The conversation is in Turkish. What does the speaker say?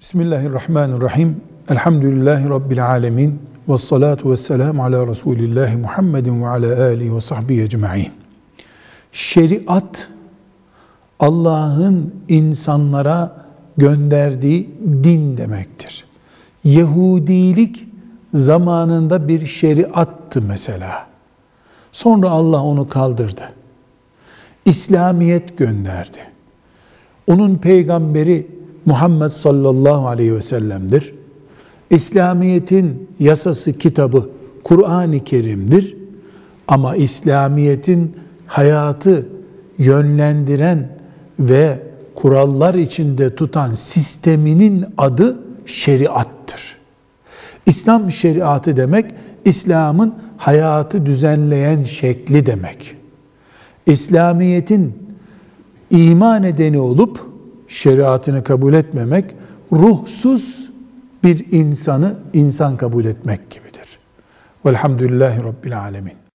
Bismillahirrahmanirrahim. Elhamdülillahi Rabbil alemin. Ve salatu ve selamu ala Resulillahi Muhammedin ve ala alihi ve sahbihi ecma'in. Şeriat, Allah'ın insanlara gönderdiği din demektir. Yahudilik zamanında bir şeriattı mesela. Sonra Allah onu kaldırdı. İslamiyet gönderdi. Onun peygamberi Muhammed sallallahu aleyhi ve sellem'dir. İslamiyet'in yasası kitabı Kur'an-ı Kerim'dir. Ama İslamiyet'in hayatı yönlendiren ve kurallar içinde tutan sisteminin adı şeriattır. İslam şeriatı demek İslam'ın hayatı düzenleyen şekli demek. İslamiyet'in iman edeni olup şeriatını kabul etmemek, ruhsuz bir insanı insan kabul etmek gibidir. Velhamdülillahi Rabbil Alemin.